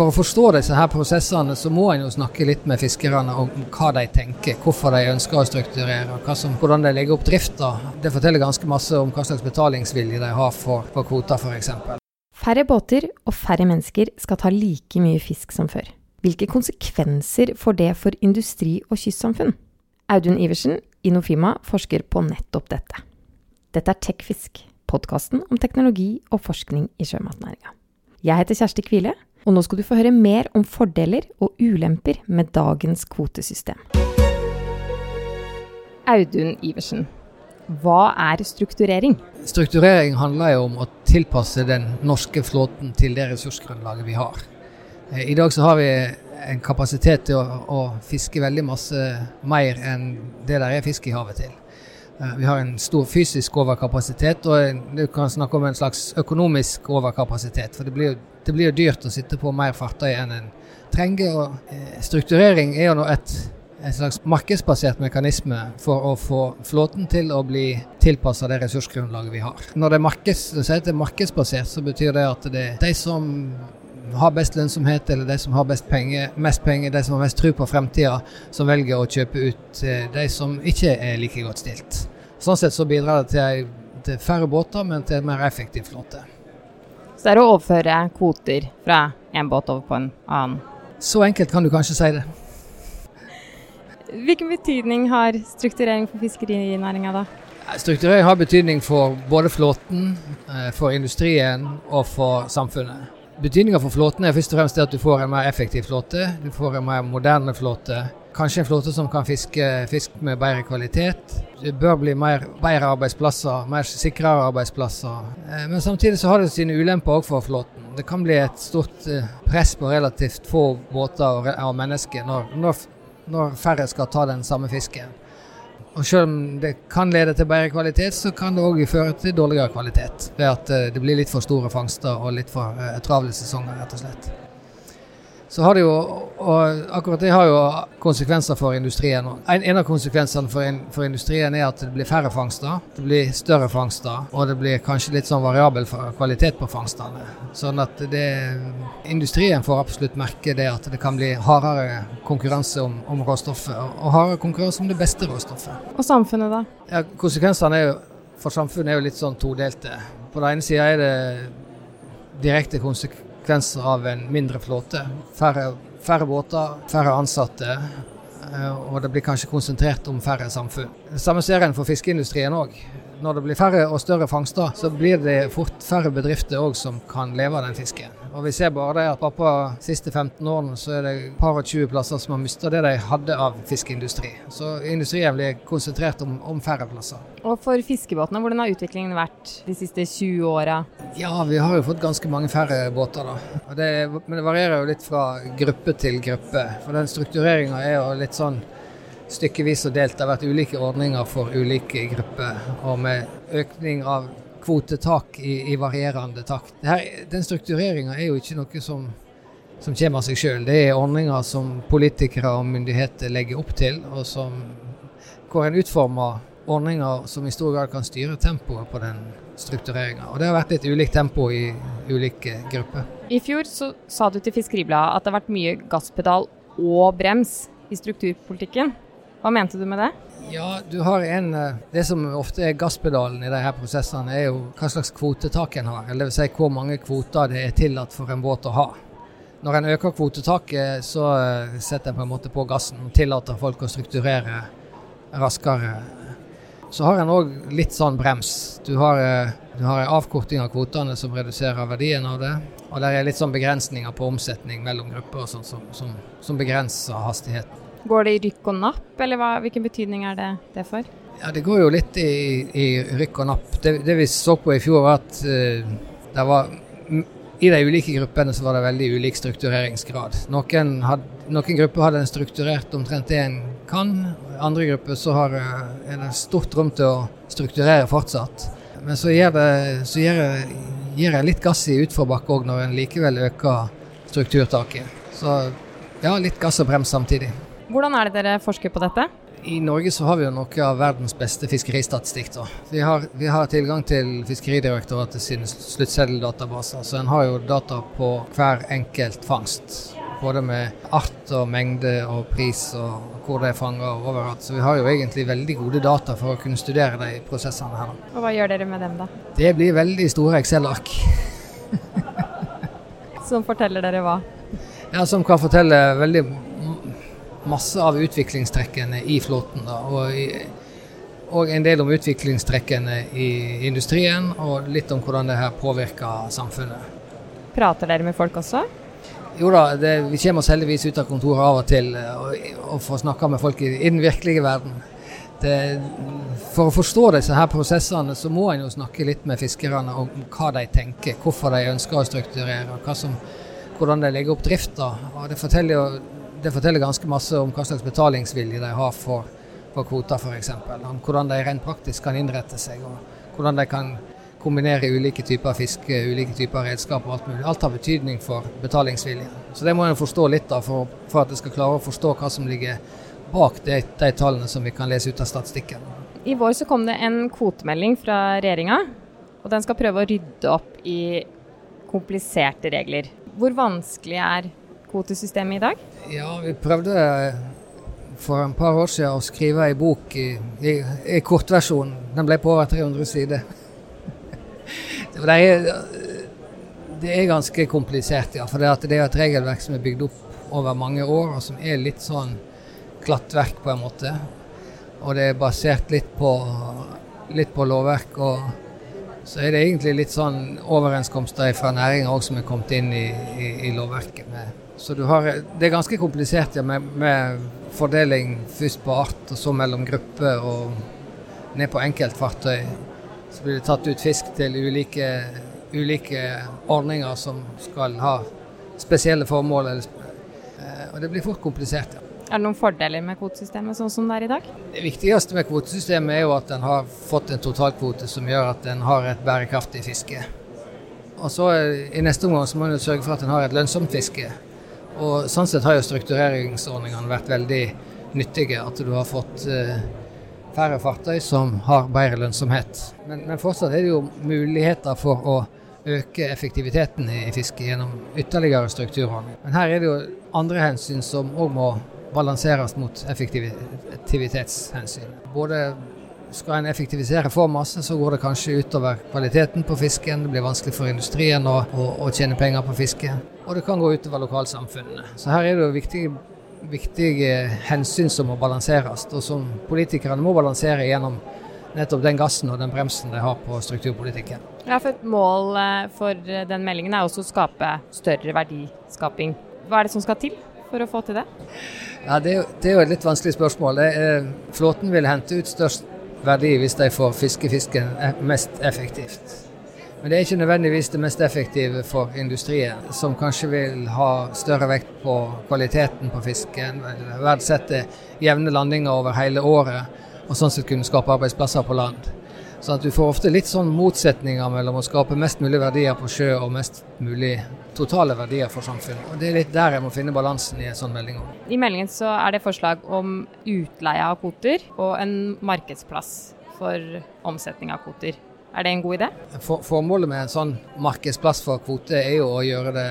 For å forstå disse her prosessene, så må en jo snakke litt med fiskerne om hva de tenker, hvorfor de ønsker å strukturere, som, hvordan de legger opp drifta. Det forteller ganske masse om hva slags betalingsvilje de har for, for kvoter, f.eks. Færre båter og færre mennesker skal ta like mye fisk som før. Hvilke konsekvenser får det for industri og kystsamfunn? Audun Iversen i Nofima forsker på nettopp dette. Dette er Tekfisk, podkasten om teknologi og forskning i sjømatnæringa. Jeg heter Kjersti Kvile, og nå skal du få høre mer om fordeler og ulemper med dagens kvotesystem. Audun Iversen, hva er strukturering? Strukturering handler jo om å tilpasse den norske flåten til det ressursgrunnlaget vi har. I dag så har vi en kapasitet til å, å fiske veldig masse mer enn det der er fisk i havet til. Eh, vi har en stor fysisk overkapasitet, og du kan snakke om en slags økonomisk overkapasitet. For det blir jo, dyrt å sitte på mer fartøy enn en trenger. og eh, Strukturering er jo nå et, et slags markedsbasert mekanisme for å få flåten til å bli tilpassa det ressursgrunnlaget vi har. Når det er, markeds, det er markedsbasert, så betyr det at det er de som har best lønnsomhet, eller de som har penger, mest penger, de som har mest tro på fremtida, som velger å kjøpe ut de som ikke er like godt stilt. Sånn sett så bidrar det til, til færre båter, men til en mer effektiv flåte. Så det er å overføre kvoter fra en båt over på en annen? Så enkelt kan du kanskje si det. Hvilken betydning har strukturering for fiskerinæringa da? Strukturering har betydning for både flåten, eh, for industrien og for samfunnet. Betydninga for flåten er først og fremst at du får en mer effektiv flåte. Du får en mer moderne flåte. Kanskje en flåte som kan fiske fisk med bedre kvalitet. Det bør bli mer, bedre arbeidsplasser, mer sikrere arbeidsplasser. Eh, men samtidig så har det sine ulemper òg for flåten. Det kan bli et stort eh, press på relativt få båter og mennesker når, når, når færre skal ta den samme fisken. Og selv om det kan lede til bedre kvalitet, så kan det òg føre til dårligere kvalitet. Ved at eh, det blir litt for store fangster og litt for travle sesonger, rett og slett. Så har det jo, og akkurat det har jo konsekvenser for industrien. En, en av konsekvensene for, in, for, industrien er at det blir færre fangster, det blir større fangster, og det blir kanskje litt sånn variabel kvalitet på fangstene. Sånn at det, industrien får absolutt merke det at det kan bli hardere konkurranse om, om råstoffet, og hardere konkurranse om det beste råstoffet. Og samfunnet, da? Ja, konsekvensene jo, for samfunnet er jo litt sånn todelte. På den ene sida er det direkte konsekvenser konsekvenser av en mindre flåte. Færre, færre båter, færre ansatte. Eh, og det blir kanskje konsentrert om færre samfunn. Samme ser en for fiskeindustrien òg når det blir færre og større fangster, så blir det fort færre bedrifter òg som kan leve av den fisken. Og Vi ser bare det at bare på de siste 15 årene så er det et par og 20 plasser som har mista det de hadde av fiskeindustri. Så industrien blir konsentrert om, om færre plasser. Og for fiskebåtene, hvordan har utviklingen vært de siste 20 åra? Ja, vi har jo fått ganske mange færre båter, da. Det, men det varierer jo litt fra gruppe til gruppe. For den struktureringa er jo litt sånn stykkevis og delt. Det har vært ulike ordninger for ulike grupper, og med økning av kvotetak i, i varierende takt. Her, den struktureringa er jo ikke noe som, som kommer av seg sjøl. Det er ordninger som politikere og myndigheter legger opp til, og som, hvor en utformer ordninger som i stor grad kan styre tempoet på den struktureringa. Og det har vært litt ulikt tempo i ulike grupper. I fjor så sa du til Fiskeribladet at det har vært mye gasspedal og brems i strukturpolitikken. Hva mente du med det? Ja, du har en, eh, Det som ofte er gasspedalen i disse prosessene, er jo hva slags kvotetak en har. Eller det vil si hvor mange kvoter det er tillatt for en båt å ha. Når en øker kvotetaket, så eh, setter en på en måte på gassen og tillater folk å strukturere raskere. Så har en òg litt sånn brems. Du har, eh, du har en avkorting av kvotene som reduserer verdien av det. Og det er litt sånn begrensninger på omsetning mellom grupper og sånn som, som, som begrenser hastigheten. Går det i rykk og napp, eller hva, hvilken betydning er det det for? Ja, Det går jo litt i, i rykk og napp. Det, det, vi så på i fjor, var at uh, det var i de ulike gruppene så var det veldig ulik struktureringsgrad. Noen, had, noen grupper hadde en strukturert omtrent det en kan. Andre grupper så har, eh, er det stort rom til å strukturere fortsatt. Men så gir det, så gir det, gir det litt gass i utforbakke òg når en likevel øker strukturtaket. Så ja, litt gass og brems samtidig. Hvordan er det dere forsker på dette? I Norge så har vi jo noe av verdens beste fiskeristatistikk. Vi har, vi har tilgang til Fiskeridirektoratet sine sluttseddeldatabaser, så en har jo data på hver enkelt fangst. Både med art og mengde og pris og hvor det er fanga overalt. Så vi har jo egentlig veldig gode data for å kunne studere de prosessene her. Og Hva gjør dere med dem, da? Det blir veldig store Excel-ark. Som forteller dere hva? Ja, Som kan fortelle veldig masse av utviklingstrekkene i flåten. Da, og, i, og, en del om utviklingstrekkene i industrien, og litt om hvordan det her påvirker samfunnet. Prater dere med folk også? Jo da, det, vi kommer oss heldigvis ut av kontoret av og til og, og får snakke med folk i, i den virkelige verden. Det, for å forstå disse her prosessene, så må en jo snakke litt med fiskerne om hva de tenker, hvorfor de ønsker å strukturere, som, hvordan de legger opp drifta. Det forteller jo det forteller ganske masse om hva slags betalingsvilje de har for, for kvoter f.eks. Hvordan de rent praktisk kan innrette seg, og hvordan de kan kombinere ulike typer fiske, ulike typer redskap og alt mulig. Alt har betydning for betalingsviljen. Så det må en forstå litt av for, for at en skal klare å forstå hva som ligger bak de, de, tallene som vi kan lese ut av statistikken. I vår så kom det en kvotemelding fra regjeringa, og den skal prøve å rydde opp i kompliserte regler. Hvor vanskelig er kvotesystemet i dag? Ja, vi prøvde for en par år siden å skrive ei bok i, i, i kortversjon. Den ble på over 300 sider. det, er, det er ganske komplisert, ja. For det, det er et regelverk som er bygd opp over mange år, og som er litt sånn klattverk på en måte. Og det er basert litt på, litt på lovverk. og så er det egentlig litt sånn overenskomster fra næringa òg som er kommet inn i, i, i lovverket. Med så har, det er ganske komplisert ja, med, med, fordeling først på art, og så mellom grupper og ned på enkeltfartøy. Så blir det tatt ut fisk til ulike, ulike ordninger som skal ha spesielle formål. Eh, og det blir fort komplisert. Ja. Er det noen fordeler med kvotesystemet sånn som det er i dag? Det viktigste med kvotesystemet er jo at en har fått en totalkvote som gjør at en har et bærekraftig fiske. Og så I neste omgang så må en sørge for at en har et lønnsomt fiske. Og Sånn sett har jo struktureringsordningene vært veldig nyttige. At du har fått eh, færre fartøy som har bedre lønnsomhet. Men, men, fortsatt er det jo muligheter for å øke effektiviteten i fisket gjennom ytterligere strukturordninger. Men her er det jo andre hensyn som òg må balanseres mot effektivitetshensyn. Både skal en effektivisere for masse, så går det kanskje utover kvaliteten på fisken. Det blir vanskelig for industrien å, å, å tjene penger på fiske. Og det kan gå utover lokalsamfunnene. Så her er det jo viktige, viktige hensyn som må balanseres, og som politikerne må balansere gjennom nettopp den gassen og den bremsen de har på strukturpolitikken. Ja, for Et mål eh, for den meldingen er også å skape større verdiskaping. Hva er det som skal til for å få til det? Ja, Det er jo, det er jo et litt vanskelig spørsmål. Er, flåten vil hente ut størst verdi hvis de får fiske fisken mest effektivt. Men det er ikke nødvendigvis det mest effektive for industrien, som kanskje vil ha større vekt på kvaliteten på fisken, verdsette jevne landinger over hele året, og sånn sett kunne skape arbeidsplasser på land. Så at du får ofte litt sånn motsetninger mellom å skape mest mulig verdier på sjø og mest mulig totale verdier for samfunnet. Og Det er litt der jeg må finne balansen i en sånn melding. I meldingen så er det forslag om utleie av kvoter og en markedsplass for omsetning av kvoter. Er det en god idé? For, formålet med en sånn markedsplass for kvoter er jo å gjøre det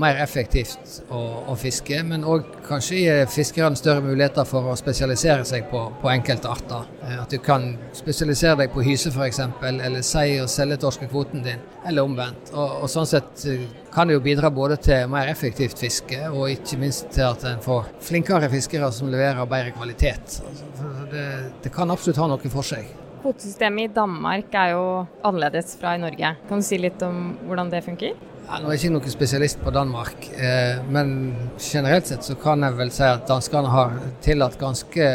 mer effektivt å, å fiske, men òg kanskje gi fiskerne større muligheter for å spesialisere seg på, på, enkelte arter. Eh, at du kan spesialisere deg på hyse f.eks., eller sei og selge torskekvoten din, eller omvendt. Og, og, Sånn sett eh, kan det jo bidra både til mer effektivt fiske, og ikke minst til at en får flinkere fiskere som leverer bedre kvalitet. Altså, det, det kan absolutt ha noe for seg. Kvotesystemet i Danmark er jo annerledes fra i Norge. Kan du si litt om hvordan det funker? Ja, nå er jeg ikke noen spesialist på Danmark, eh, men generelt sett så kan jeg vel si at danskene har tillatt ganske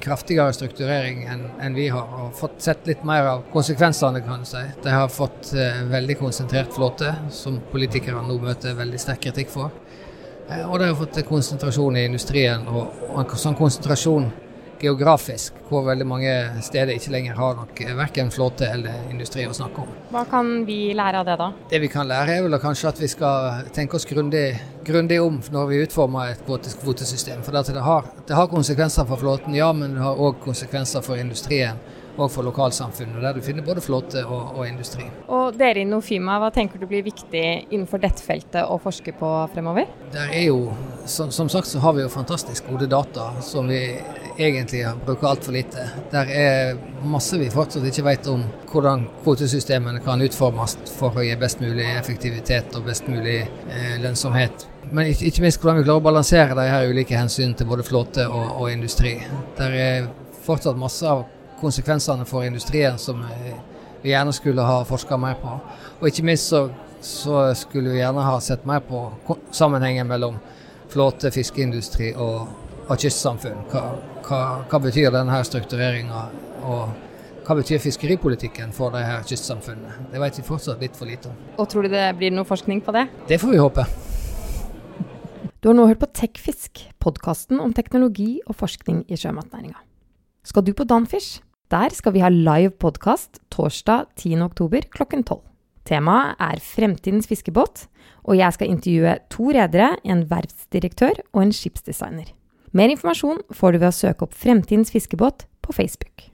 kraftigere strukturering enn en vi har, og fått sett litt mer av konsekvensene, kan du si. De har fått eh, veldig konsentrert flåte, som politikerne nå møter veldig sterk kritikk for. Eh, og de har fått konsentrasjon i industrien, og, og en sånn konsentrasjon geografisk, hvor veldig mange steder ikke lenger har nok verken flåte eller industri å snakke om. Hva kan vi lære av det, da? Det vi kan lære er vel kanskje at vi skal tenke oss grundig, grundig om når vi utformer et kvotesystem. For det har, det har konsekvenser for flåten, ja, men det har òg konsekvenser for industrien og for lokalsamfunnet, der du finner både flåte og, og, industri. Og Dere i Nofima, hva tenker du blir viktig innenfor dette feltet å forske på fremover? Der er jo, som, som sagt så har vi jo fantastisk gode data som vi egentlig bruker altfor lite. Der er masse vi fortsatt ikke vet om hvordan kvotesystemene kan utformes for å gi best mulig effektivitet og best mulig eh, lønnsomhet. Men ikke, minst hvordan vi klarer å balansere de her ulike hensynene til både flåte og, og industri. Der er fortsatt masse av konsekvensene for industrien som vi gjerne skulle ha forska mer på. Og ikke minst så, så, skulle vi gjerne ha sett mer på sammenhengen mellom flåte, fiskeindustri og, og kystsamfunn. Hva, hva, hva, betyr denne struktureringa, og hva betyr fiskeripolitikken for det her kystsamfunnet. Det vet vi fortsatt litt for lite om. Og Tror du det blir noe forskning på det? Det får vi håpe. Du har nå hørt på Tekfisk, podkasten om teknologi og forskning i sjømatnæringa. Skal du på Danfish? Der skal vi ha live podkast torsdag 10.10 klokken 12. Temaet er Fremtidens fiskebåt, og jeg skal intervjue to redere, en verftsdirektør og en skipsdesigner. Mer informasjon får du ved å søke opp Fremtidens fiskebåt på Facebook.